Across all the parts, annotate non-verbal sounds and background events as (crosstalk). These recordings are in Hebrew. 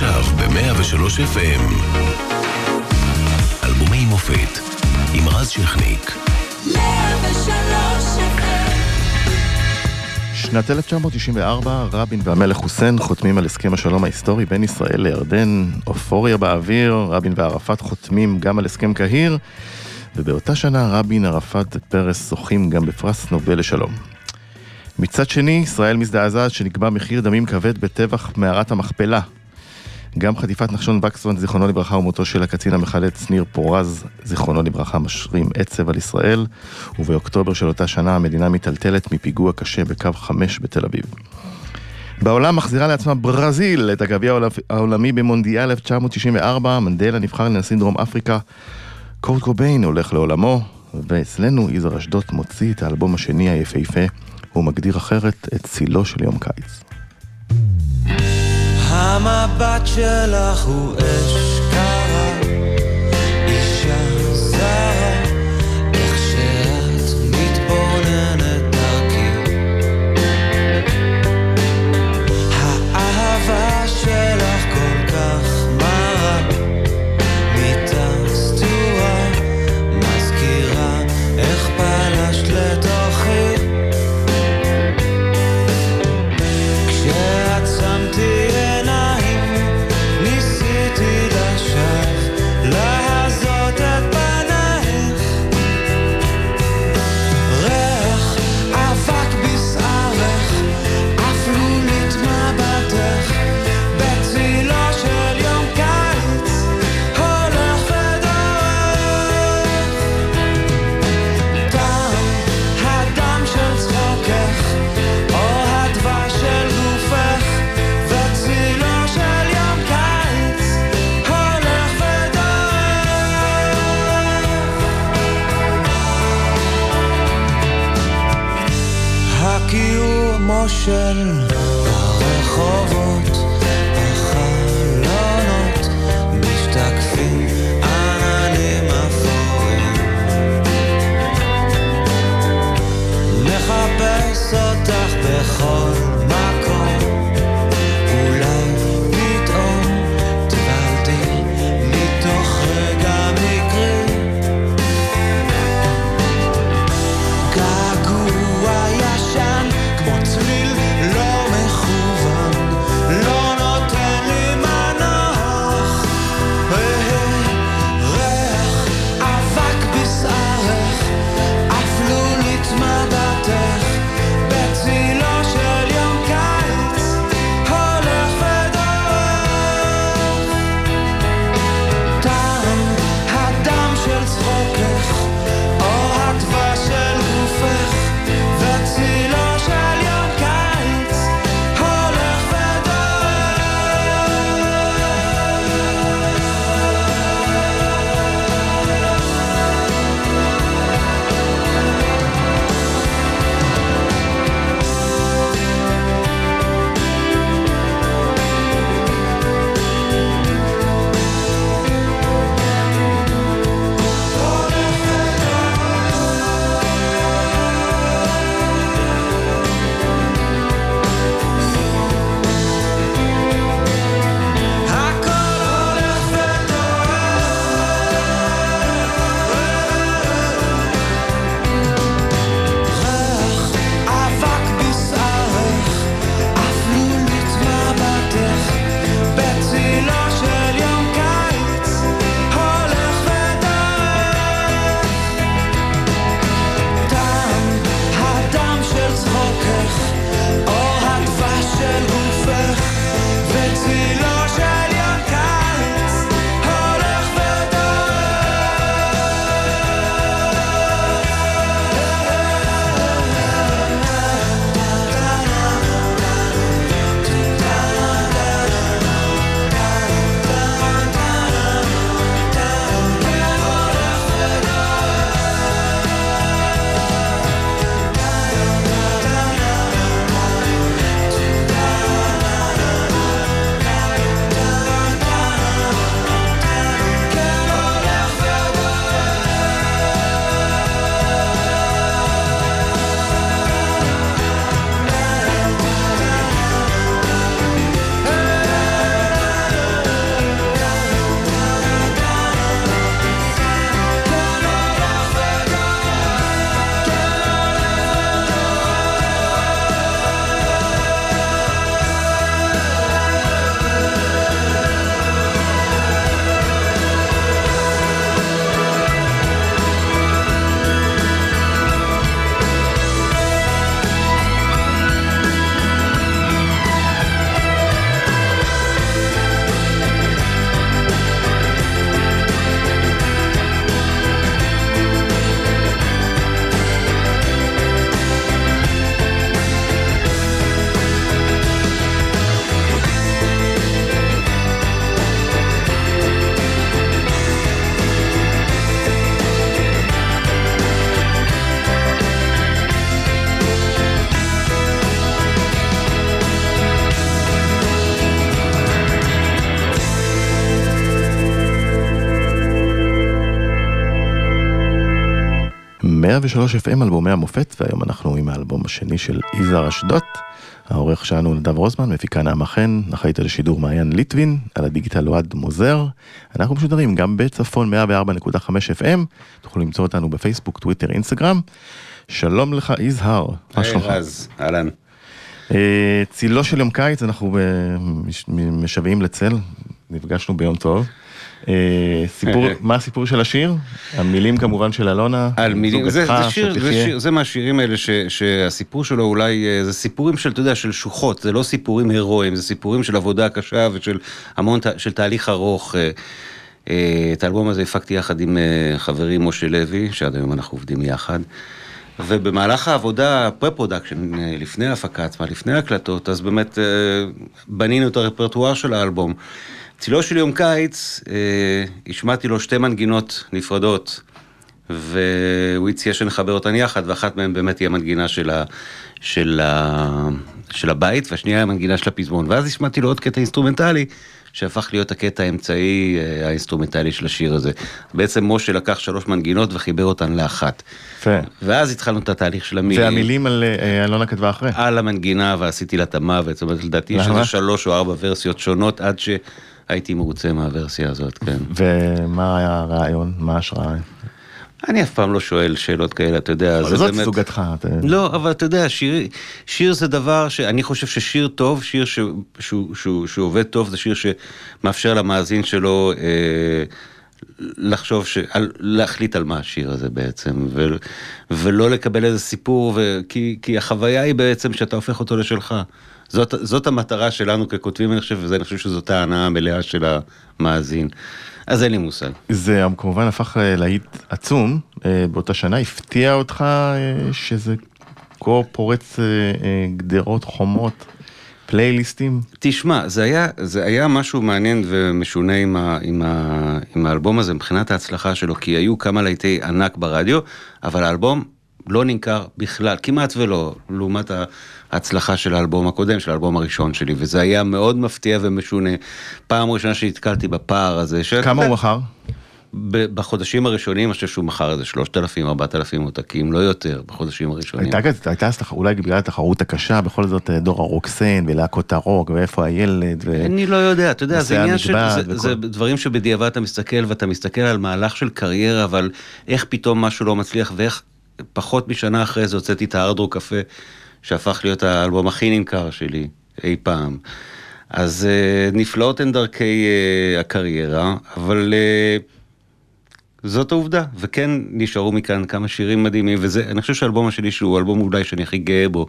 עכשיו ב-103 FM. אלבומי מופת עם רז שכניק. 103 שנת 1994, רבין והמלך חוסיין חותמים על הסכם השלום ההיסטורי בין ישראל לירדן, אופוריה באוויר, רבין וערפאת חותמים גם על הסכם קהיר, ובאותה שנה רבין, ערפאת ופרס זוכים גם בפרס נובל לשלום. מצד שני, ישראל מזדעזעת שנקבע מחיר דמים כבד בטבח מערת המכפלה. גם חטיפת נחשון וקסון, זיכרונו לברכה, ומותו של הקצין המחלץ ניר פורז, זיכרונו לברכה, משרים עצב על ישראל, ובאוקטובר של אותה שנה המדינה מיטלטלת מפיגוע קשה בקו 5 בתל אביב. בעולם מחזירה לעצמה ברזיל את הגביע העולמי במונדיאל 1994, מנדלה נבחר לנשיא דרום אפריקה, קורט קוביין הולך לעולמו, ואצלנו יזהר אשדוד מוציא את האלבום השני היפהפה, הוא מגדיר אחרת את צילו של יום קיץ. המבט שלך הוא אש. קרה, 103 FM אלבומי המופת, והיום אנחנו עם האלבום השני של יזהר אשדות. העורך שלנו נדב רוזמן, מפיקה נעמה חן, אחראית על השידור מעיין ליטבין, על הדיגיטל אוהד מוזר. אנחנו משודרים גם בצפון 104.5 FM, תוכלו למצוא אותנו בפייסבוק, טוויטר, אינסטגרם. שלום לך יזהר, מה היי שלומך? רז, אהלן. אה, צילו של יום קיץ, אנחנו אה, מש- משוועים לצל, נפגשנו ביום טוב. אה, סיפור, מה הסיפור של השיר? המילים כמובן של אלונה, על מילים, זה, זה שיר, זה. שיר, זה מהשירים האלה ש, שהסיפור שלו אולי, אה, זה סיפורים של, אתה יודע, של שוחות, זה לא סיפורים הירואיים, זה סיפורים של עבודה קשה ושל המון, של תהליך ארוך. אה, אה, את האלבום הזה הפקתי יחד עם אה, חברי משה לוי, שעד היום אנחנו עובדים יחד. ובמהלך העבודה, הפרה-פרודקשן, אה, לפני ההפקה עצמה, לפני ההקלטות, אז באמת אה, בנינו את הרפרטואר של האלבום. צילו של יום קיץ, אה, השמעתי לו שתי מנגינות נפרדות, והוא הציע שנחבר אותן יחד, ואחת מהן באמת היא המנגינה של, ה, של, ה, של הבית, והשנייה היא המנגינה של הפזמון. ואז השמעתי לו עוד קטע אינסטרומנטלי, שהפך להיות הקטע האמצעי אה, האינסטרומנטלי של השיר הזה. בעצם משה לקח שלוש מנגינות וחיבר אותן לאחת. יפה. ואז התחלנו את התהליך של המילים. והמילים על אה, אלונה כתבה אחרי. על המנגינה ועשיתי לה את המוות, זאת אומרת לדעתי יש? איזה שלוש או ארבע ורסיות שונות עד שהייתי מרוצה מהוורסיה הזאת, כן. ומה היה הרעיון? מה ההשראה? אני אף פעם לא שואל שאלות כאלה, אתה יודע, זה זאת באמת... זוגתך. אתה- לא, אבל אתה יודע, שיר, שיר זה דבר שאני חושב ששיר טוב, שיר ש, שהוא, שהוא, שהוא עובד טוב, זה שיר שמאפשר למאזין שלו אה, לחשוב, ש, על, להחליט על מה השיר הזה בעצם, ו, ולא לקבל איזה סיפור, ו, כי, כי החוויה היא בעצם שאתה הופך אותו לשלך. זאת, זאת המטרה שלנו ככותבים, אני חושב, ואני חושב שזאת ההנאה המלאה של המאזין. אז אין לי מושג. זה כמובן הפך אה, להיט עצום אה, באותה שנה, הפתיע אותך אה, שזה כה פורץ גדרות, חומות, פלייליסטים? תשמע, זה היה, זה היה משהו מעניין ומשונה עם, ה, עם, ה, עם האלבום הזה מבחינת ההצלחה שלו, כי היו כמה להיטי ענק ברדיו, אבל האלבום לא נמכר בכלל, כמעט ולא, לעומת ההצלחה של האלבום הקודם, של האלבום הראשון שלי, וזה היה מאוד מפתיע ומשונה. פעם ראשונה שנתקלתי בפער הזה. כמה הוא מכר? בחודשים הראשונים, אני חושב שהוא מכר איזה 3,000, 4,000 עותקים, לא יותר, בחודשים הראשונים. הייתה הייתה תח- אולי בגלל התחרות הקשה, בכל זאת אה, דור הרוקסן ולהקות הרוק, ואיפה הילד, ו... אני לא יודע, אתה יודע, זה עניין של, זה, וכל- זה דברים שבדיעבד אתה מסתכל ואתה מסתכל על מהלך של קריירה, אבל איך פתאום משהו לא מצליח ואיך פחות משנה אחרי זה הוצאתי את הארדרו קפה, שהפך להיות האלבום הכי נמכר שלי אי פעם. אז uh, נפלאות הן דרכי uh, הקריירה, אבל uh, זאת העובדה, וכן נשארו מכאן כמה שירים מדהימים, וזה, אני חושב שהאלבום השני שהוא האלבום אולי שאני הכי גאה בו,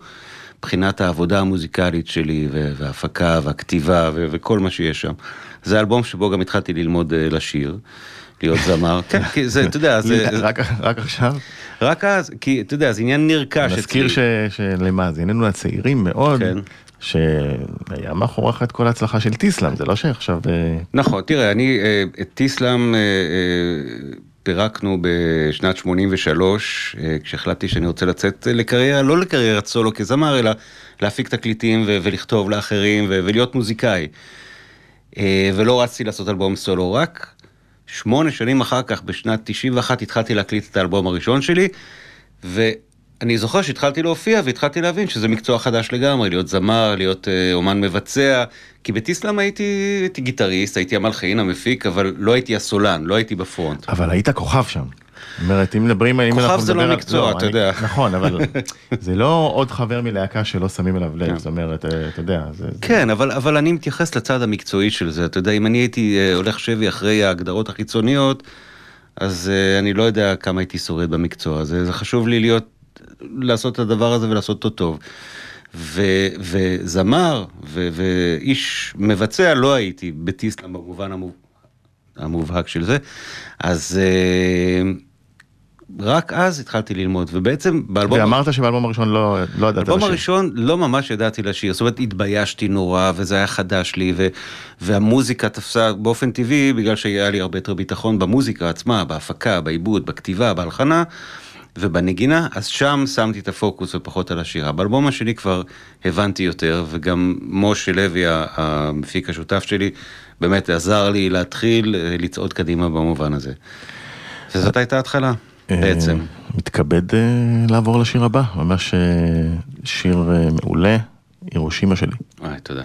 מבחינת העבודה המוזיקלית שלי, וההפקה, והכתיבה, וכל מה שיש שם. זה אלבום שבו גם התחלתי ללמוד uh, לשיר, להיות זמר. (laughs) כן, כי זה, אתה יודע, זה... (laughs) רק רק עכשיו? רק אז, כי אתה יודע, זה עניין נרכש נזכיר ש- שלמאזיננו הצעירים מאוד, כן. שהיה מאחוריך את כל ההצלחה של טיסלאם, זה לא שעכשיו... אה, נכון, תראה, אני, אה, את טיסלאם אה, פירקנו בשנת 83, אה, כשהחלטתי שאני רוצה לצאת לקריירה, לא לקריירת סולו כזמר, אלא להפיק תקליטים ו- ולכתוב לאחרים ו- ולהיות מוזיקאי. ולא רצתי לעשות אלבום סולו, רק שמונה שנים אחר כך, בשנת 91, התחלתי להקליט את האלבום הראשון שלי, ואני זוכר שהתחלתי להופיע והתחלתי להבין שזה מקצוע חדש לגמרי, להיות זמר, להיות אה, אומן מבצע, כי בטיסלאם הייתי, הייתי גיטריסט, הייתי המלחין, המפיק, אבל לא הייתי הסולן, לא הייתי בפרונט. אבל היית כוכב שם. אומרת, אם מדברים, אם כוכב אנחנו זה לא מקצוע, אתה אני- יודע. נכון, אבל (laughs) זה לא עוד חבר מלהקה שלא שמים אליו לב, כן. זאת אומרת, אה, אתה יודע, כן, אבל, אני מתייחס לצד המקצועי של זה. אתה יודע, אם אני הייתי אה, הולך שבי אחרי ההגדרות החיצוניות, אז אה, אני לא יודע כמה הייתי שורד במקצוע הזה. זה חשוב לי להיות, לעשות את הדבר הזה ולעשות אותו טוב. ו, וזמר ו, ואיש מבצע לא הייתי בטיסלאם במובן המוב, המובהק של זה. אז רק אז התחלתי ללמוד, ובעצם באלבום... ואמרת שבאלבום הראשון לא לא ידעת באלבום לשיר. הראשון לא ממש ידעתי לשיר, זאת אומרת התביישתי נורא וזה היה חדש לי ו- והמוזיקה תפסה באופן טבעי בגלל שהיה לי הרבה יותר ביטחון במוזיקה עצמה, בהפקה, בעיבוד, בכתיבה, בהלחנה ובנגינה, אז שם שמתי את הפוקוס ופחות על השירה. באלבום השני כבר הבנתי יותר וגם משה לוי המפיק השותף שלי באמת עזר לי להתחיל אה, לצעוד קדימה במובן הזה. וזאת הייתה ההתחלה. בעצם. אה, מתכבד אה, לעבור לשיר הבא, ממש שיר אה, מעולה, הירושימה שלי. וואי, תודה.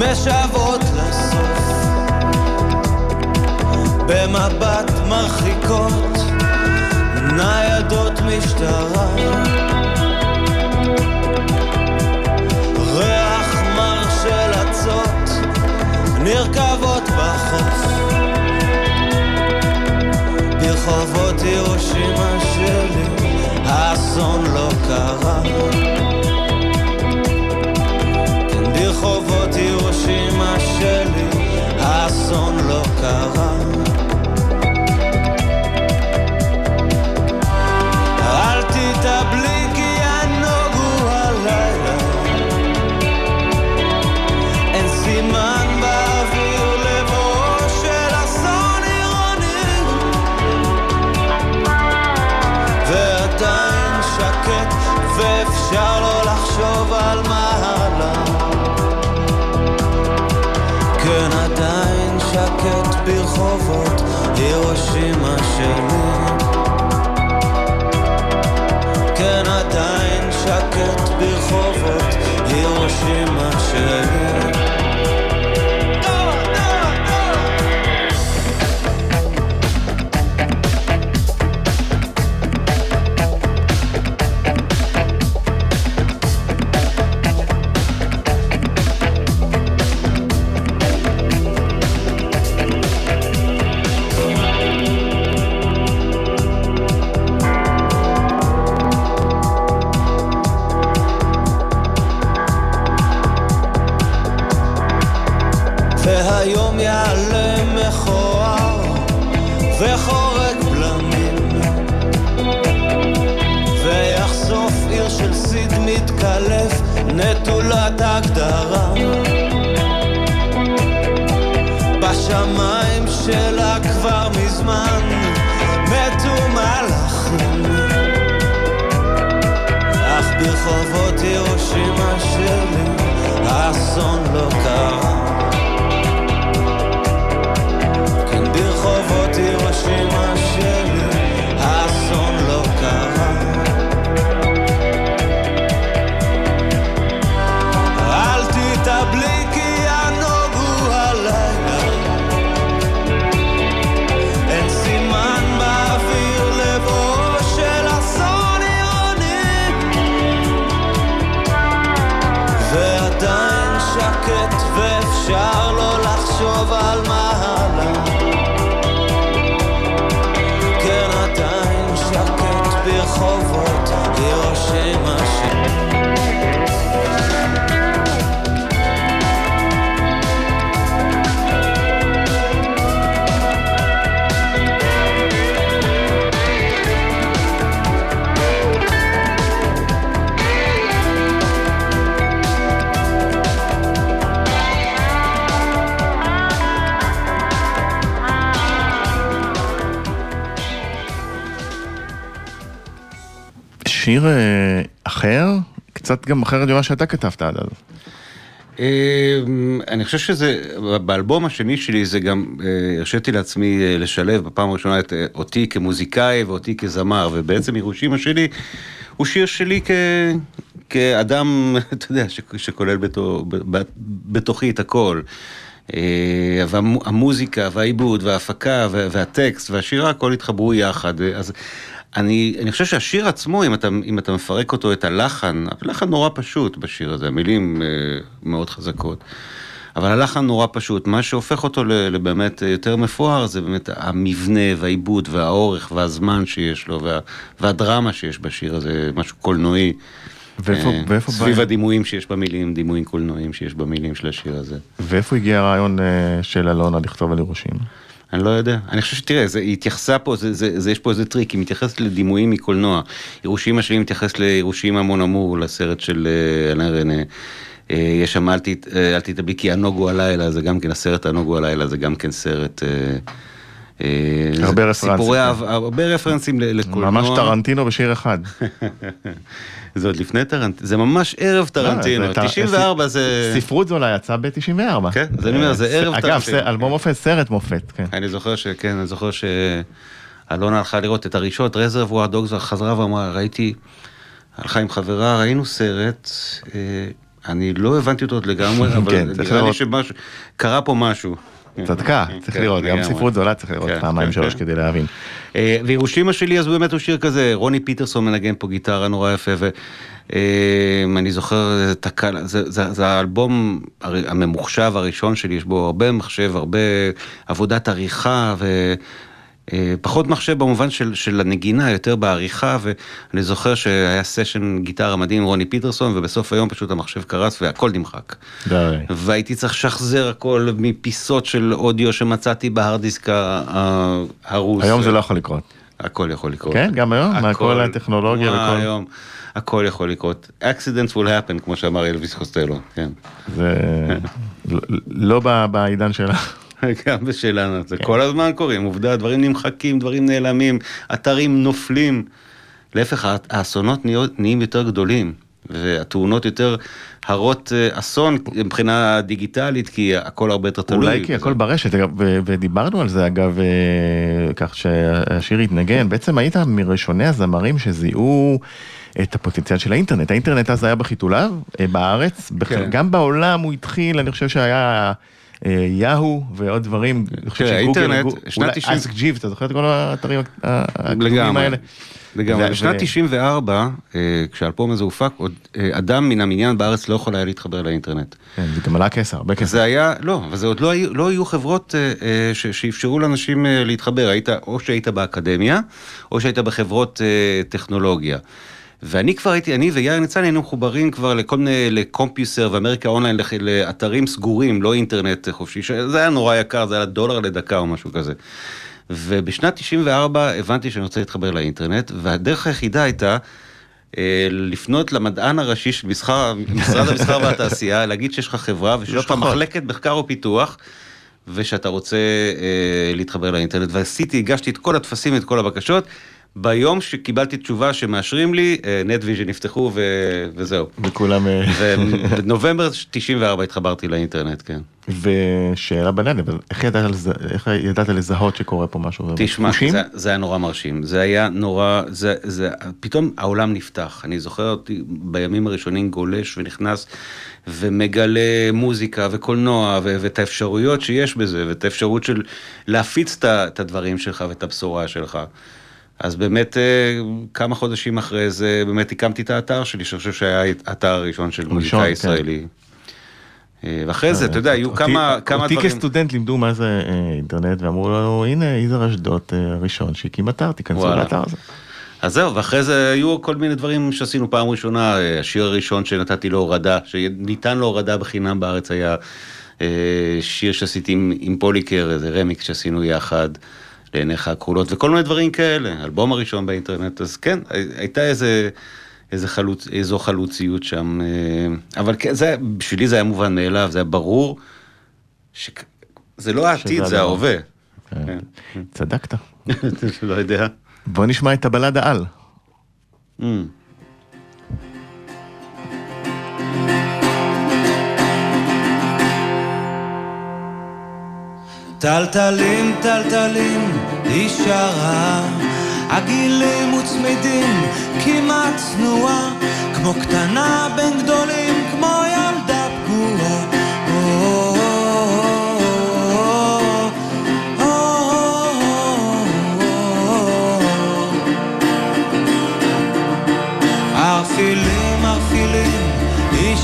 משאבות לסוף. במבט מרחיקות ניידות משטרה. שיר אה, אחר, קצת גם אחרת ממה שאתה כתבת עד אז. אמ, אני חושב שזה, באלבום השני שלי זה גם, אה, הרשיתי לעצמי אה, לשלב בפעם הראשונה את אה, אותי כמוזיקאי ואותי כזמר, ובעצם הירושימה שלי הוא שיר שלי כ... כאדם, (laughs) אתה יודע, שכולל בתו, בתוכי את הכל. אה, והמוזיקה והעיבוד וההפקה וה- והטקסט והשירה, הכל התחברו יחד. אז אני, אני חושב שהשיר עצמו, אם אתה, אם אתה מפרק אותו, את הלחן, הלחן נורא פשוט בשיר הזה, המילים אה, מאוד חזקות. אבל הלחן נורא פשוט, מה שהופך אותו לבאמת יותר מפואר זה באמת המבנה והעיבוד והאורך והזמן שיש לו וה, והדרמה שיש בשיר הזה, משהו קולנועי. ואיפה, אה, ואיפה, סביב בא, הדימויים שיש במילים, דימויים קולנועיים שיש במילים של השיר הזה. ואיפה הגיע הרעיון אה, של אלונה לכתוב על הירושימה? אני לא יודע. אני חושב שתראה, זה, היא התייחסה פה, זה, זה, זה, יש פה איזה טריק, היא מתייחסת לדימויים מקולנוע. הירושימה שלי מתייחס להירושימה mon amour, לסרט של אה, אלן רנה. אה, יש שם אל ת- אה, כי ענוג הוא הלילה, זה גם כן, הסרט ענוג הוא הלילה זה גם כן סרט... אה, אה, הרבה רפרנסים, סיפורי כן. הרבה רפרנסים לקולנוע. ממש טרנטינו בשיר אחד. (laughs) זה עוד לפני טרנטינו, זה ממש ערב טרנטינו, לא, זה טר- 94 זה... ספרות זולה יצא ב-94. כן, אז אני אומר, זה ערב אגב, טרנטינו. זה אלבום מופת, סרט מופת, כן. אני זוכר שכן, אני זוכר שאלונה הלכה לראות את הראשון, רזרבואר דוגס, חזרה ואמרה, ראיתי, הלכה עם חברה, ראינו סרט, אה, אני לא הבנתי אותו עוד לגמרי, (laughs) אבל כן, נראה לי לראות. שמשהו, קרה פה משהו. צדקה, צריך כן, לראות, גם. ספרות זולה צריך לראות כן, פעמיים כן, שלוש כן. כדי להבין. אה, וירושימה שלי אז באמת הוא שיר כזה, רוני פיטרסון מנגן פה גיטרה נורא יפה, ואני זוכר את הקל, זה, האלבום הממוחשב הראשון שלי, יש בו הרבה מחשב, הרבה עבודת עריכה ו... אה, פחות מחשב במובן של, של הנגינה, יותר בעריכה, ואני זוכר שהיה סשן גיטרה מדהים עם רוני פיטרסון, ובסוף היום פשוט המחשב קרס והכל נמחק. די. והייתי צריך לשחזר הכל מפיסות של אודיו שמצאתי ב hard disk הרוס. היום זה לא יכול לקרות. הכל יכול לקרות. כן, גם היום? הכל- כל הטכנולוגיה וכל- היום, הכל יכול לקרות. accidents will happen, כמו שאמר אלוויס קוסטלו, כן. זה לא- בעידן שלה. (laughs) גם בשלנו, זה כן. כל הזמן קורים, עובדה, דברים נמחקים, דברים נעלמים, אתרים נופלים. להפך, הא- האסונות נהיים יותר גדולים, והתאונות יותר הרות אה, אסון מבחינה דיגיטלית, כי הכל הרבה יותר תלוי. אולי כי הכל ברשת, ו- ודיברנו על זה אגב, אה, כך שהשיר התנגן, בעצם היית מראשוני הזמרים שזיהו את הפוטנציאל של האינטרנט, האינטרנט אז היה בחיתוליו אה, בארץ, כן. גם בעולם הוא התחיל, אני חושב שהיה אה, יאהו ועוד דברים, תראה, האינטרנט, גו- שנת אולי 90 אסק ג'יב, אתה זוכר את כל האתרים הקדומים. האלה? לגמרי. בשנת ו- 94, אה, כשהאלבום הזה הופק, עוד אה, אדם מן המניין בארץ לא יכול היה להתחבר לאינטרנט. כן, זה גם עלה כסף, הרבה כסף. זה היה, לא, אבל זה עוד לא היו, לא חברות שאפשרו לאנשים להתחבר, היית, או שהיית באקדמיה, או שהיית בחברות טכנולוגיה. ואני כבר הייתי, אני ויאיר ניצן היינו מחוברים כבר לכל מיני, לקומפיוסר ואמריקה אונליין, לאתרים סגורים, לא אינטרנט חופשי, זה היה נורא יקר, זה היה דולר לדקה או משהו כזה. ובשנת 94 הבנתי שאני רוצה להתחבר לאינטרנט, והדרך היחידה הייתה אה, לפנות למדען הראשי של משרד המסחר (laughs) והתעשייה, להגיד שיש לך חברה ושיש לך. מחלקת מחקר ופיתוח, ושאתה רוצה אה, להתחבר לאינטרנט. ועשיתי, הגשתי את כל הטפסים, את כל הבקשות. ביום שקיבלתי תשובה שמאשרים לי, נטוויז'ן נפתחו ו... וזהו. וכולם... אה, ובנובמבר 94 התחברתי לאינטרנט, כן. ושאלה אבל איך ידעת לזה- איך ידעת לזהות שקורה פה משהו? תשמע? זה, זה היה נורא מרשים, זה היה נורא, זה, זה, פתאום העולם נפתח, אני זוכר אותי בימים הראשונים גולש ונכנס ומגלה מוזיקה וקולנוע ו- ואת האפשרויות שיש בזה ואת האפשרות של להפיץ את הדברים שלך ואת הבשורה שלך. אז באמת אה, כמה חודשים אחרי זה באמת הקמתי את האתר שלי, שאני חושב שהיה האתר הראשון של מוזיקאי כן. ישראלי. אה, ואחרי זה, אתה יודע, היו כמה כמה אותי דברים. כסטודנט לימדו מה זה אה, אינטרנט ואמרו לנו הנה יזהר אשדוד אה, הראשון שהקים אתר תיכנסו. לאתר הזה. אז זהו, ואחרי זה היו כל מיני דברים שעשינו פעם ראשונה, אה, השיר הראשון שנתתי להורדה, שניתן להורדה בחינם בארץ היה אה, שיר שעשיתי עם, פוליקר, איזה רמיקס שעשינו יחד, לעיניך הכחולות, וכל מיני דברים כאלה, האלבום הראשון באינטרנט, אז כן, הי- הייתה איזה, איזה חלוץ, איזו חלוציות שם, אה, אבל כן, זה, בשבילי זה היה מובן מאליו, זה היה ברור, שזה לא העתיד, זה. ההווה. כן. צדקת. (laughs) לא יודע. בוא נשמע את הבלדה על. Mm. טלטלים, טלטלים, היא שרה. הגילים וצמידים, כמעט צנועה, כמו קטנה בין גדולים, כמו ילדה פגועה.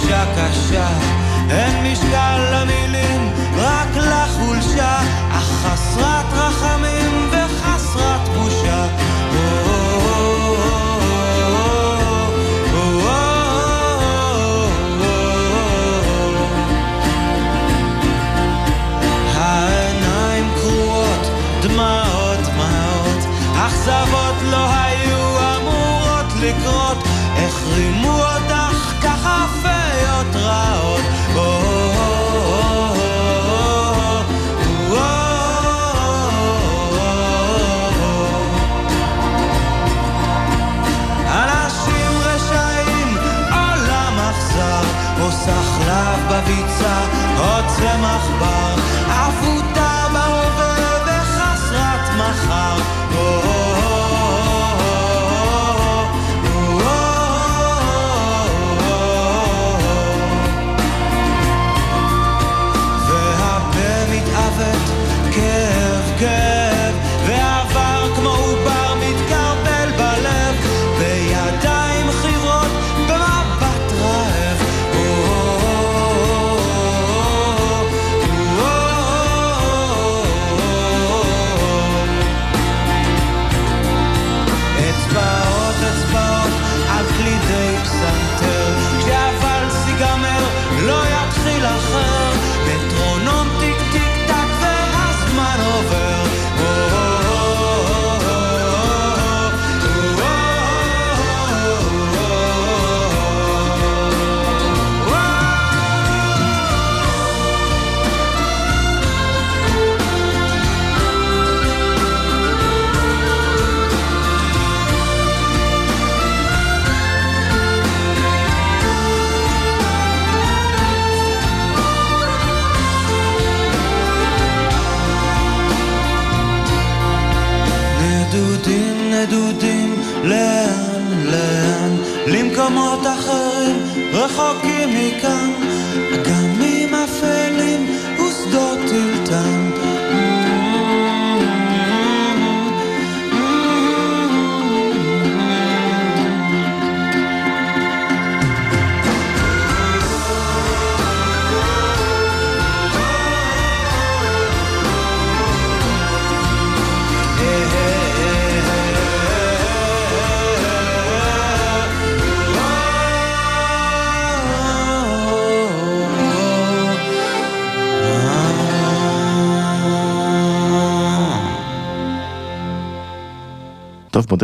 אישה קשה, אין משקל למילים, רק לחולשה, בביצה, או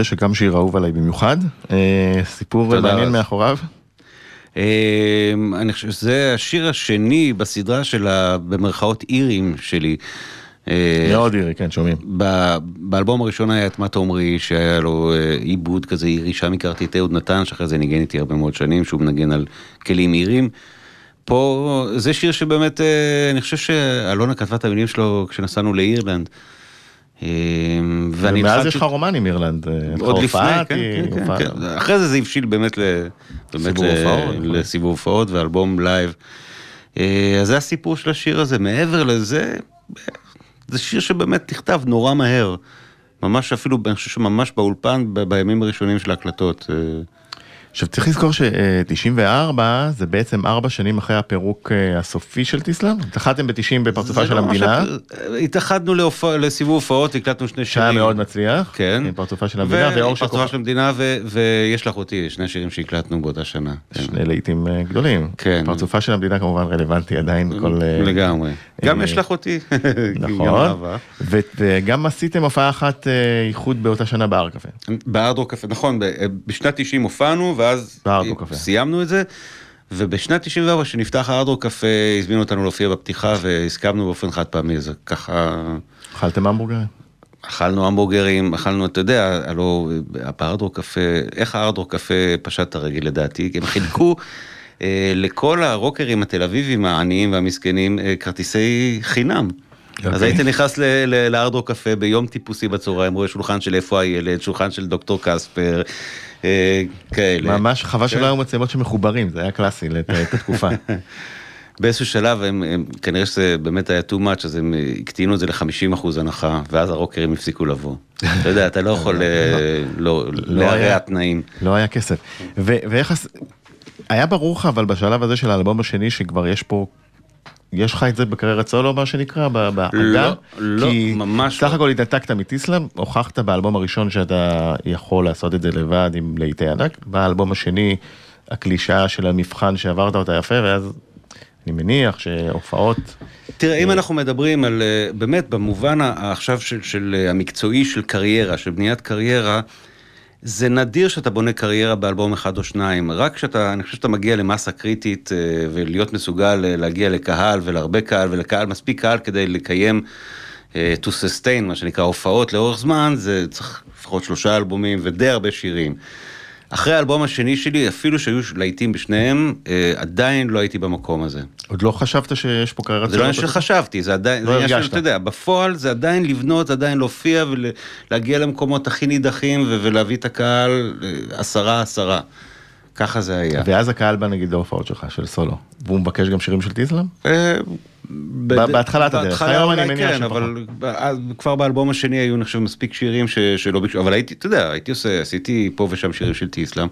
מודה שגם שיר אהוב עליי במיוחד. אה, סיפור מעניין. מאחוריו. אמ, אני חושב שזה השיר השני בסדרה של ה... במרכאות אירים שלי. אה, מאוד אירי, כן, שומעים. באלבום הראשון היה את מה תאמרי שהיה לו אה, עיבוד כזה אירי שם הכרתי את אהוד נתן שאחרי זה ניגן איתי הרבה מאוד שנים שהוא מנגן על כלים אירים. פה זה שיר שבאמת אה, אני חושב שאלונה כתבה את המילים שלו כשנסענו לאירלנד. אה, ואני ומאז יש לך רומן עם אירלנד. אה, עוד לפני, כן, כן, כן, כן. אחרי זה זה הבשיל באמת, ל, באמת סיבוב ל- הופעות. לסיבוב ואלבום live. אה, אז זה הסיפור של השיר הזה, מעבר לזה, זה שיר שבאמת נכתב נורא מהר. ממש אפילו, אני חושב שממש באולפן, בימים הראשונים של ההקלטות. עכשיו צריך לזכור ש-94 זה בעצם ארבע שנים אחרי הפירוק אה, הסופי של טיסלאם. התחלתם ב-90 בפרצופה של לא המדינה, התאחדנו להופע- לסיבוב הופעות, הקלטנו שני שירים. שהיה מאוד מצליח, כן. עם פרצופה של המדינה, ואור של פרצופה. של המדינה, ו- ויש לך אותי, שני שירים שהקלטנו באותה שנה. כן. שני להיטים אה, גדולים. כן. פרצופה של המדינה כמובן רלוונטי עדיין כל... אה, לגמרי. גם יש לך אותי. (laughs) נכון. ו- וגם עשיתם הופעה אחת איחוד באותה שנה בהר קפה. בארדרו קפה, נכון, בשנת 90 הופענו, ואז קפה. סיימנו את זה, ובשנת 94 כשנפתח הארדרו קפה, הזמינו אותנו להופיע בפתיחה, והסכמנו באופן חד פעמי, זה ככה... אכלתם המבורגרים? אכלנו המבורגרים, אכלנו, אתה יודע, הלו, בארדרו קפה, איך הארדרו קפה פשט את הרגל לדעתי? כי הם חילקו אה, לכל הרוקרים התל אביבים העניים והמסכנים אה, כרטיסי חינם. אז אוקיי. הייתי נכנס לארדרו קפה ביום טיפוסי בצהריים, רואה שולחן של איפה הילד, שולחן של דוקטור קספר, כאלה. ממש חבל כן. שלא היו מצלמות שמחוברים, זה היה קלאסי לת- (laughs) את התקופה. באיזשהו שלב הם, הם כנראה שזה באמת היה too much אז הם אה, הקטינו את זה ל-50% הנחה ואז הרוקרים הפסיקו לבוא. אתה יודע אתה לא (laughs) יכול אה, לא לא. להרע תנאים. לא היה כסף. ואיך... היה ברור לך אבל בשלב הזה של האלבום השני שכבר יש פה... יש לך את זה בקריירת סולו מה שנקרא ב- באגן? לא, לא, כי ממש סך לא. הכל התנתקת מטיסלאם, הוכחת באלבום הראשון שאתה יכול לעשות את זה לבד עם להיטי ענק, באלבום השני הקלישאה של המבחן שעברת אותה יפה ואז אני מניח שהופעות תראה, אם אנחנו מדברים על, אה, באמת, במובן עכשיו של, של אה, המקצועי של קריירה, של בניית קריירה, זה נדיר שאתה בונה קריירה באלבום אחד או שניים, רק כשאתה, אני חושב שאתה מגיע למסה קריטית אה, ולהיות מסוגל אה, להגיע לקהל ולהרבה קהל ולקהל, מספיק קהל כדי לקיים אה, to sustain, מה שנקרא הופעות לאורך זמן, זה צריך לפחות שלושה אלבומים ודי הרבה שירים. אחרי האלבום השני שלי, אפילו שהיו להיטים בשניהם, אה, עדיין לא הייתי במקום הזה. עוד לא חשבת שיש פה קריירת זה לא סולו? עניין שחשבתי, זה עדיין, לא זה הרגשת. אתה יודע, בפועל זה עדיין לבנות, זה עדיין להופיע ולהגיע למקומות הכי נידחים ולהביא את הקהל אה, עשרה עשרה. ככה זה היה. ואז הקהל בא נגיד להופעות שלך של סולו, והוא מבקש גם שירים של טיסלאם? אה, בהתחלת הדרך. היום אני מניח כן, שפחות. אבל כבר באלבום השני היו אני חושב מספיק שירים שלא ביקשו, אבל הייתי, אתה יודע, הייתי עושה, עשיתי פה ושם שירים של תיסלם.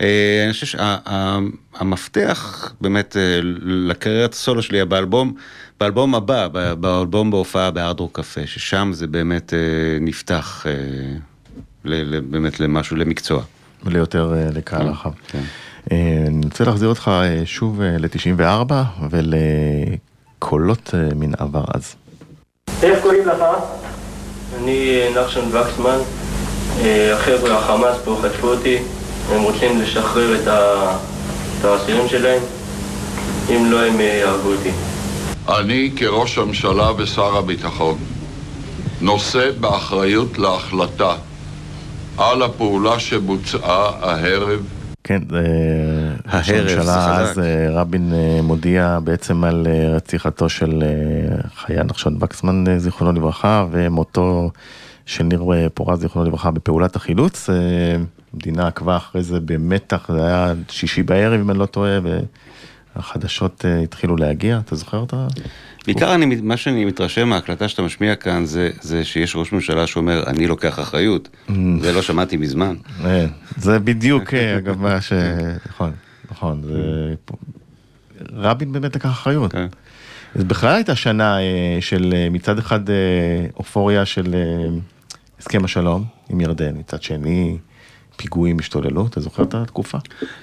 אה, אני חושב שהמפתח באמת אה, לקריירת הסולו שלי היה באלבום, באלבום הבא, באלבום בהופעה בהארד-רוק קפה, ששם זה באמת נפתח באמת למשהו, למקצוע. ליותר אה, לקהל רחב. כן. אה, אני רוצה להחזיר אותך אה, שוב ל-94 ולקולות מן עבר אז. איך קוראים לך? אני נחשון וקסמן. החבר'ה החמאס פה חטפו אותי, הם רוצים לשחרר את האסירים שלהם, אם לא הם יהרגו אותי. אני כראש הממשלה ושר הביטחון נושא באחריות להחלטה על הפעולה שבוצעה הערב כן, אה, ראש הערב, זה הממשלה חזק. אז אה, רבין אה, מודיע בעצם על רציחתו של חיה נחשון וקסמן זיכרונו לברכה ומותו של ניר פורז זיכרונו לברכה בפעולת החילוץ. המדינה עקבה אחרי זה במתח, זה היה שישי בערב אם אני לא טועה והחדשות אה, התחילו להגיע, אתה זוכר אותה? בעיקר אני, מה שאני מתרשם מההקלטה שאתה משמיע כאן זה, זה שיש ראש ממשלה שאומר אני לוקח אחריות, זה לא שמעתי מזמן. אה, זה בדיוק אה, (laughs) אגב מה ש... נכון, נכון, זה... רבין באמת לקח אחריות. כן. זה בכלל הייתה שנה של מצד אחד אופוריה של הסכם השלום עם ירדן, מצד שני פיגועים השתוללו, אתה זוכר את התקופה?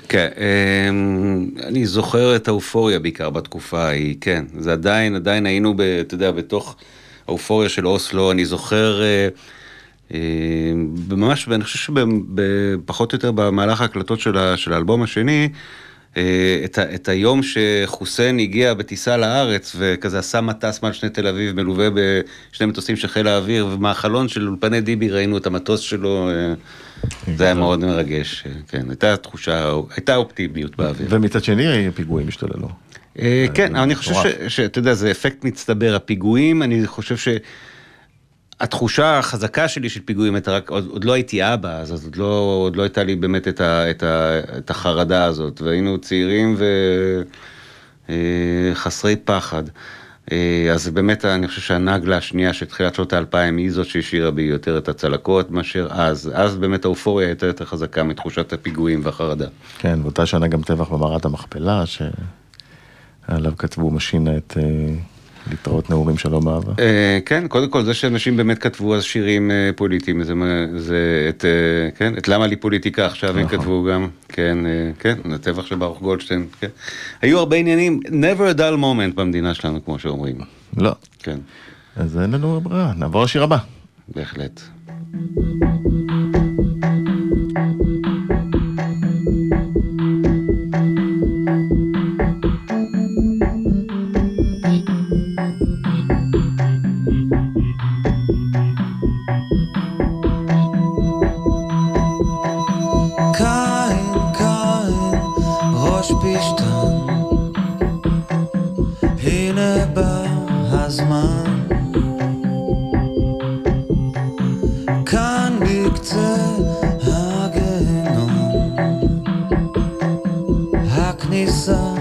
כן, אמ, אני זוכר את האופוריה בעיקר בתקופה ההיא, כן, זה עדיין, עדיין היינו, ב, אתה יודע, בתוך האופוריה של אוסלו, אני זוכר, אה, אה, ממש, ואני חושב שפחות או יותר במהלך ההקלטות של, של האלבום השני, את, ה, את היום שחוסיין הגיע בטיסה לארץ וכזה עשה מטס מעל שני תל אביב מלווה בשני מטוסים של חיל האוויר ומהחלון של אולפני דיבי ראינו את המטוס שלו, אה, זה היה מאוד מרגש, אה, כן, הייתה תחושה, הייתה אופטימיות באוויר. ומצד שני פיגועים השתוללו. אה, כן, אני חושב. ש- שאתה יודע, זה אפקט מצטבר, הפיגועים, אני חושב שהתחושה החזקה שלי של פיגועים רק, עוד, עוד לא הייתי אבא, אז עוד לא, עוד לא הייתה לי באמת את, ה, את, ה, את החרדה הזאת, והיינו צעירים וחסרי פחד. אה, אז באמת אני חושב שהנגלה השנייה של תחילת שנות האלפיים היא זאת שהשאירה בי יותר את הצלקות מאשר אז, אז באמת האופוריה הייתה יותר חזקה מתחושת הפיגועים והחרדה. כן, באותה שנה גם טבח במערת המכפלה, שעליו כתבו משינה את אה, להתראות נאומים שלום אהבה. אה, כן, קודם כל זה שאנשים באמת כתבו אז שירים אה, פוליטיים, זה, את, אה, כן, את למה לי פוליטיקה עכשיו הם נכון. כתבו גם, כן, כן, הטבח של ברוך גולדשטיין, כן. היו הרבה עניינים, never a dull moment במדינה שלנו, כמו שאומרים, לא, כן, אז אין לנו ברירה, נעבור לשיר הבא. בהחלט. קין, harmonizar.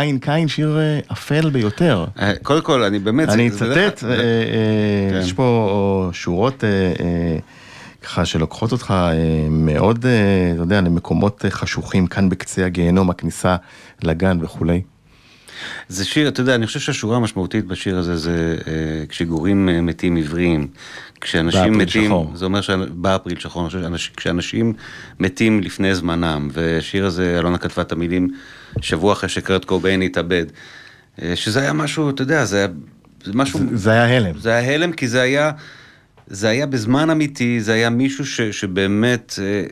קין קין שיר אה, אפל ביותר. אה, קודם כל, אני באמת... אני אצטט, אה, כן. יש פה שורות ככה שלוקחות אותך מאוד, אתה יודע, למקומות חשוכים כאן בקצה הגיהנום, הכניסה לגן וכולי. זה שיר, אתה יודע, אני חושב שהשורה המשמעותית בשיר הזה זה אה, כשגורים אה, מתים עבריים. כשאנשים מתים, שחור. זה אומר שבאפריל שחור, שאנש- כשאנשים מתים לפני זמנם, והשיר הזה, אלונה כתבה את המילים שבוע אחרי שקרט קוביין התאבד, אה, שזה היה משהו, אתה יודע, זה היה זה משהו... זה- זה היה הלם. זה היה הלם כי זה היה, זה היה בזמן אמיתי, זה היה מישהו ש, שבאמת אה,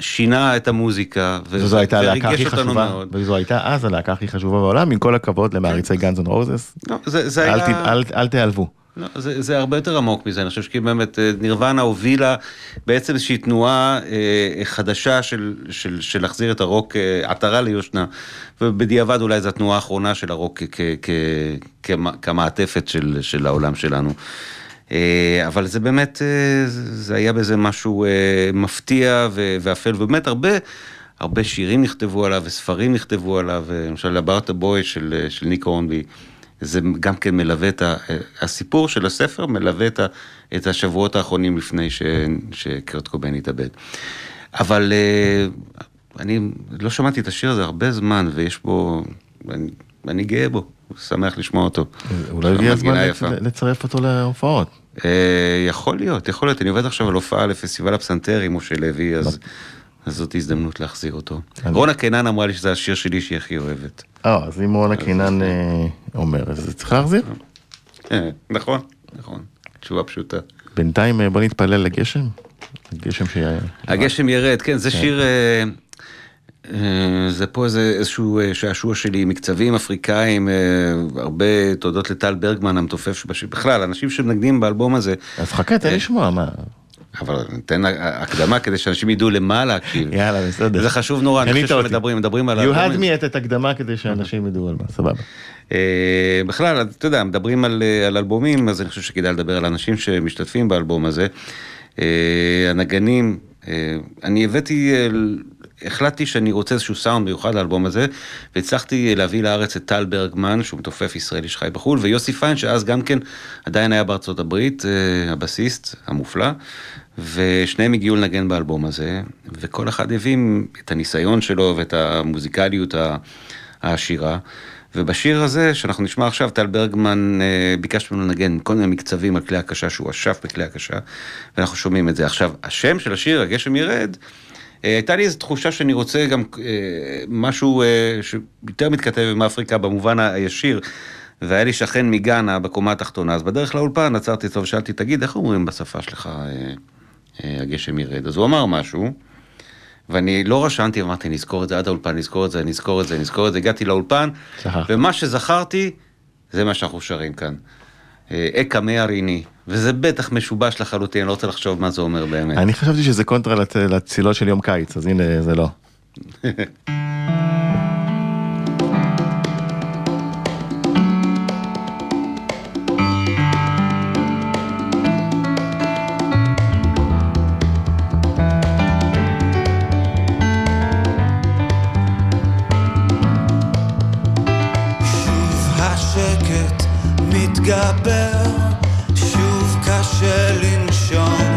שינה את המוזיקה. ו- וזו הייתה הלהקה הכי חשובה. וזו הייתה אז הלהקה הכי חשובה בעולם, עם כל הכבוד למעריצי גאנז אנד רוזס. אל תיעלבו. לא, זה, זה הרבה יותר עמוק מזה, אני חושב שכאילו באמת אה, נירוונה הובילה בעצם איזושהי תנועה אה, חדשה של, של, של להחזיר את הרוק אה, עטרה ליושנה, ובדיעבד אולי זו התנועה האחרונה של הרוק כ, כ, כמ- כמעטפת של, של העולם שלנו. אה, אבל זה באמת, אה, זה היה בזה משהו אה, מפתיע ואפל, ובאמת הרבה... הרבה שירים נכתבו עליו וספרים נכתבו עליו, למשל אברט הבוי של, של ניק הורנבי, זה גם כן מלווה את ה... הסיפור של הספר מלווה את, ה, את השבועות האחרונים לפני ש, שקרט קובן התאבד. אבל אני לא שמעתי את השיר הזה הרבה זמן, ויש בו... אני, אני גאה בו, שמח לשמוע אותו. אולי הגיע הזמן. לצרף אותו להופעות. אה, יכול להיות, יכול להיות, אני עובד עכשיו על הופעה לפסטיבל הפסנתר עם משה לוי, אז, אז זאת הזדמנות להחזיר אותו. רונה קינן אמרה לי שזה השיר שלי שהיא הכי אוהבת. אה, אז אם רונה קינן אה, אומר, אז צריך להחזיר. אה, נכון, נכון, תשובה פשוטה. בינתיים בוא נתפלל לגשם. הגשם שהיה... הגשם ירד, כן, זה שיר, אה, אה, זה פה איזה, איזשהו אה, שעשוע שלי, מקצבים אפריקאים, אה, הרבה תודות לטל ברגמן המתופף שבשיר, בכלל, אנשים שמנגנים באלבום הזה, אז חכה, תן לשמוע, מה? אבל ניתן הקדמה כדי שאנשים ידעו למה להקשיב. יאלה, בסדר. זה חשוב נורא, אני חושב. שמדברים, מדברים על You had me את הקדמה כדי שאנשים ידעו על מה, סבבה. אה, בכלל, אתה יודע, מדברים על, אה, על אלבומים, אז אני חושב שכדאי לדבר על אנשים שמשתתפים באלבום הזה. אה, הנגנים, אה, אני הבאתי, אה, החלטתי שאני רוצה איזשהו סאונד מיוחד לאלבום הזה, והצלחתי להביא לארץ את טל ברגמן, שהוא מתופף ישראלי שחי בחו"ל, ויוסי פיין, שאז גם כן עדיין היה בארצות הברית, אה, הבסיסט המופלא, ושניהם הגיעו לנגן באלבום הזה, וכל אחד הביא את הניסיון שלו ואת המוזיקליות העשירה. ובשיר הזה, שאנחנו נשמע עכשיו, טל ברגמן אה, ביקש ממנו לנגן כל מיני מקצבים על כלי הקשה, שהוא אשף בכלי הקשה, ואנחנו שומעים את זה. עכשיו, השם של השיר, הגשם ירד, הייתה לי איזו תחושה שאני רוצה גם אה, משהו אה, שיותר מתכתב עם אפריקה במובן הישיר. והיה לי שכן מגאנה בקומה התחתונה, אז בדרך לאולפן עצרתי אותו ושאלתי, תגיד, איך אומרים בשפה שלך אה, אה, הגשם ירד? אז הוא אמר משהו, ואני לא רשמתי, אמרתי, נזכור את זה עד האולפן, נזכור את זה, נזכור את זה, נזכור את זה, הגעתי לאולפן. ומה שזכרתי, זה מה שאנחנו שרים כאן. אה, אקה מאריני, וזה בטח משובש לחלוטין, אני לא רוצה לחשוב מה זה אומר באמת. אני חשבתי שזה קונטרה לצ- לצלילות של יום קיץ, אז הנה, זה לא. (laughs) מתגבר, שוב קשה לנשום.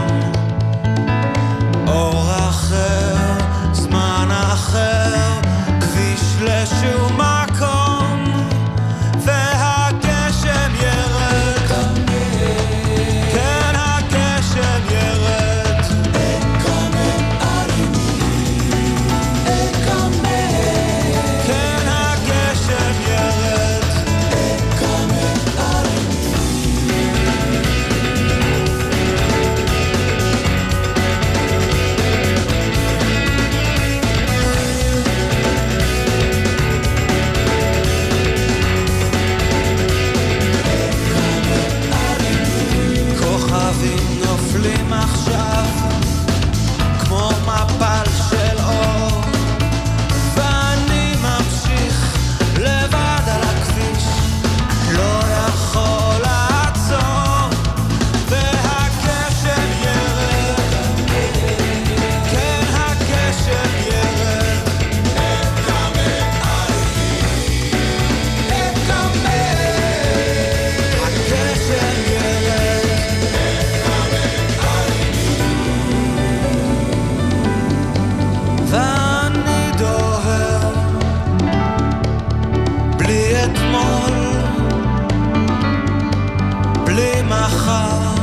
בלי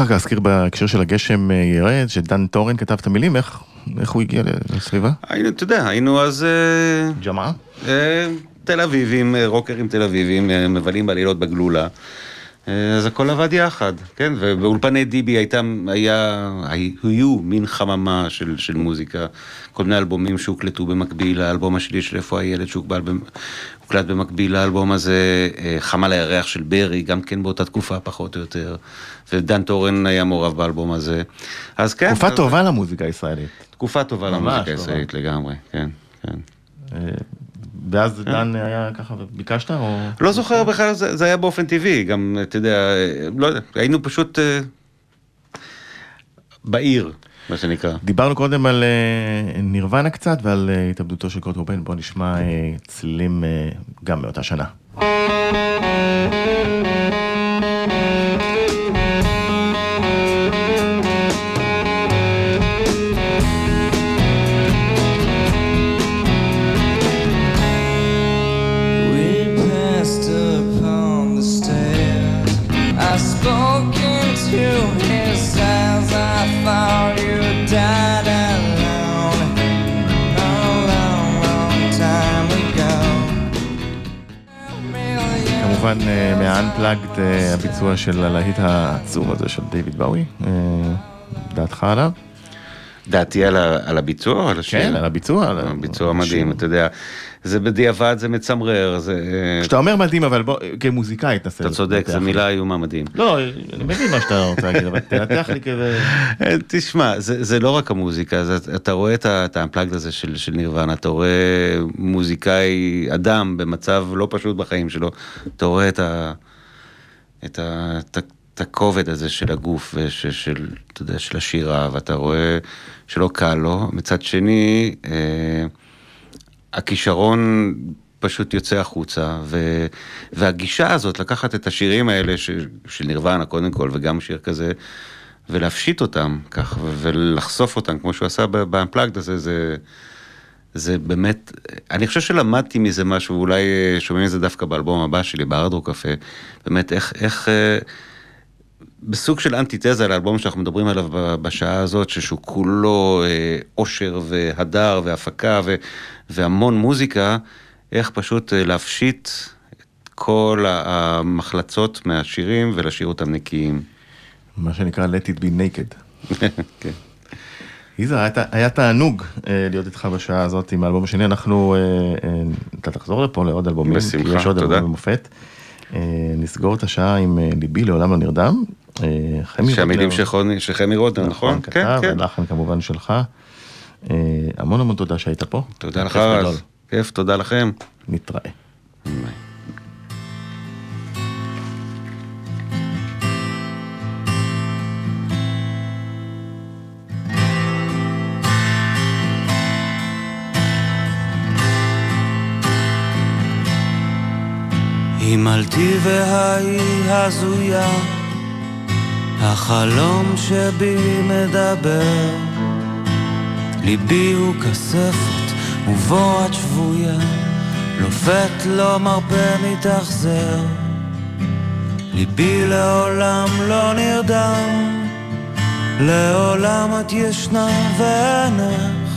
צריך רק להזכיר בהקשר של הגשם אה, ירד, שדן טורן כתב את המילים, איך, איך הוא הגיע לסביבה? היינו, אתה יודע, היינו אז אה, ג'מעה? אה, תל אביבים, רוקרים תל אביבים, מבלים בלילות בגלולה. אז הכל עבד יחד, כן? ובאולפני דיבי הייתה, היה, היו מין חממה של, של מוזיקה, כל מיני אלבומים שהוקלטו במקביל, האלבום השלי של איפה הילד שהוקלט במקביל לאלבום הזה, אה, חמ"ל הירח של ברי, גם כן באותה תקופה פחות או יותר, ודן טורן היה מעורב באלבום הזה. אז כן. תקופה. טובה למוזיקה הישראלית. תקופה טובה למוזיקה הישראלית לגמרי, כן, כן. אה, ואז דן היה ככה וביקשת או? לא זוכר בכלל, זה, היה באופן טבעי, גם, אתה יודע, לא יודע, היינו פשוט בעיר, מה שנקרא. דיברנו קודם על uh, נירוונה קצת ועל uh, התאבדותו של קורט קוביין, בוא נשמע uh, צלילים גם מאותה שנה. כמובן אה, מה-unplugged אה, הביצוע של הלהיט העצום הזה של דיוויד באוי, אה, דעתך עליו? דעתי על, ה, על הביצוע או על השיר? כן, על הביצוע. על הביצוע מדהים, אתה יודע, זה בדיעבד, זה מצמרר, זה... כשאתה אומר מדהים, אבל בוא, כמוזיקאי תנסה. אתה צודק, זו מילה איומה מדהים. לא, אני מבין מה שאתה רוצה להגיד, אבל תנתח לי כזה... (laughs) תשמע, זה, זה לא רק המוזיקה, זה, אתה רואה את האמפלגד הזה של, של נירוונה, אתה רואה מוזיקאי, אדם במצב לא פשוט בחיים שלו, אתה רואה את ה... את ה... את ה את הכובד הזה של הגוף ושל, אתה יודע, של השירה, ואתה רואה שלא קל לו. מצד שני, אה, הכישרון פשוט יוצא החוצה, ו, והגישה הזאת, לקחת את השירים האלה ש, של נירוונה קודם כל, וגם שיר כזה, ולהפשיט אותם כך, ולחשוף אותם, כמו שהוא עשה באמפלגד הזה, זה... זה באמת, אני חושב שלמדתי מזה משהו, אולי שומעים את זה דווקא באלבום הבא שלי, בארדרו קפה, באמת איך, איך, אה, בסוג של אנטיתזה לאלבום שאנחנו מדברים עליו בשעה הזאת, שהוא כולו אושר אה, והדר והפקה ו, והמון מוזיקה, איך פשוט אה, להפשיט את כל המחלצות מהשירים ולהשאיר אותם נקיים. מה שנקרא let it be naked. (laughs) כן. יזהר, היה, היה תענוג אה, להיות איתך בשעה הזאת עם האלבום השני, אנחנו, אה, אה, אתה תחזור לפה לעוד אלבומים, בשמחה, תודה. יש עוד אלבומים במופת. אה, נסגור את השעה עם ליבי לעולם לא נרדם. אה, שהמילים של חמי רוטנר, נכון? נכון, כן, כן. ולחן כמובן שלך. המון המון תודה שהיית פה. תודה לך רז. כיף, תודה לכם. נתראה. הימלתי והיא הזויה, החלום שבי מדבר. ליבי הוא כספת ובו את שבויה, לופת לא מרפה מתאכזר. ליבי לעולם לא נרדם, לעולם את ישנה ועינך,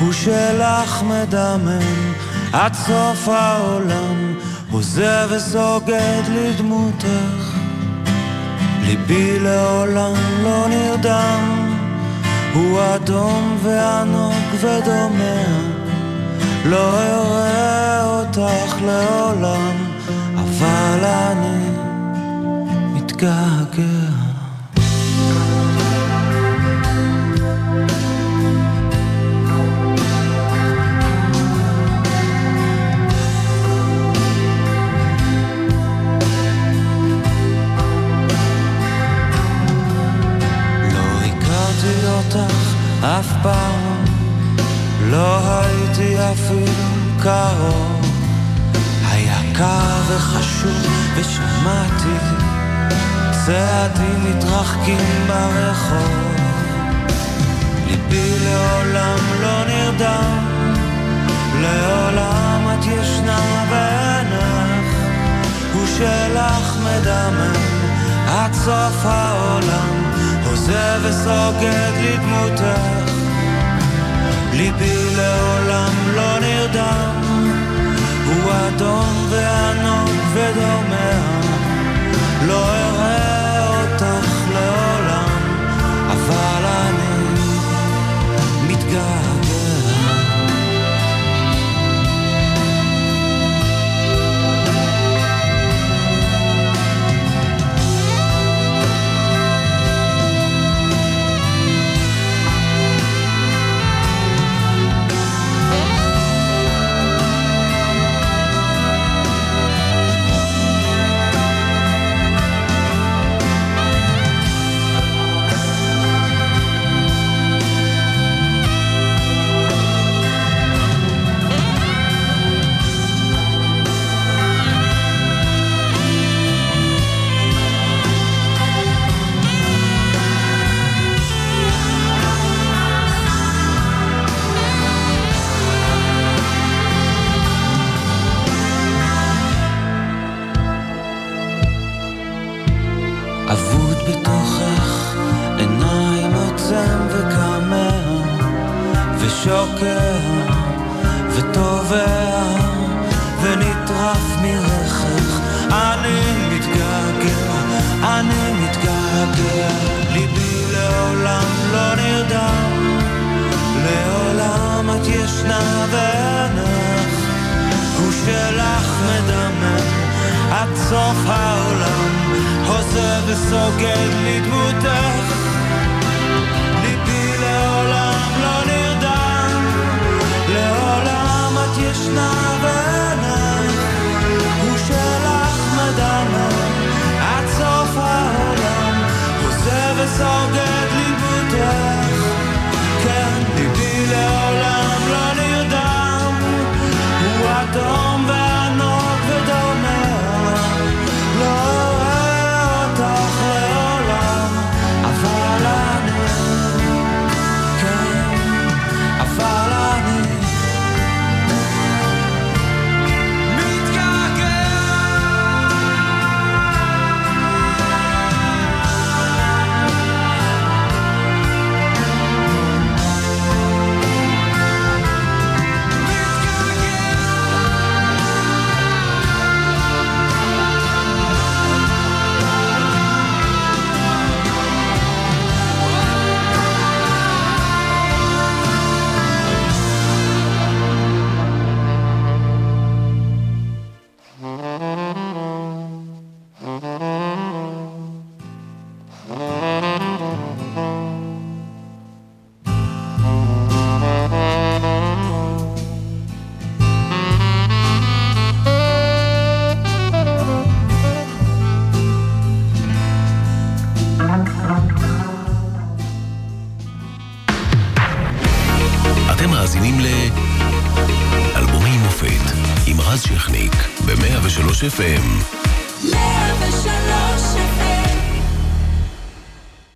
הוא שלך מדמם עד סוף העולם. הוזה וסוגד לדמותך, ליבי לעולם לא נרדם, הוא אדום וענוג ודומע, לא אראה אותך לעולם, אבל אני מתגעגע. קרוב. היה קר וחשוב ושמעתי צעדים מתרחקים ברחוב. ליבי לעולם לא נרדם, לעולם את ישנה בעינך, הוא מדמם עד סוף העולם. עוזב וסוגד לדמותך, ליבי לעולם לא נרדם, אדום וענוג ודומע, לא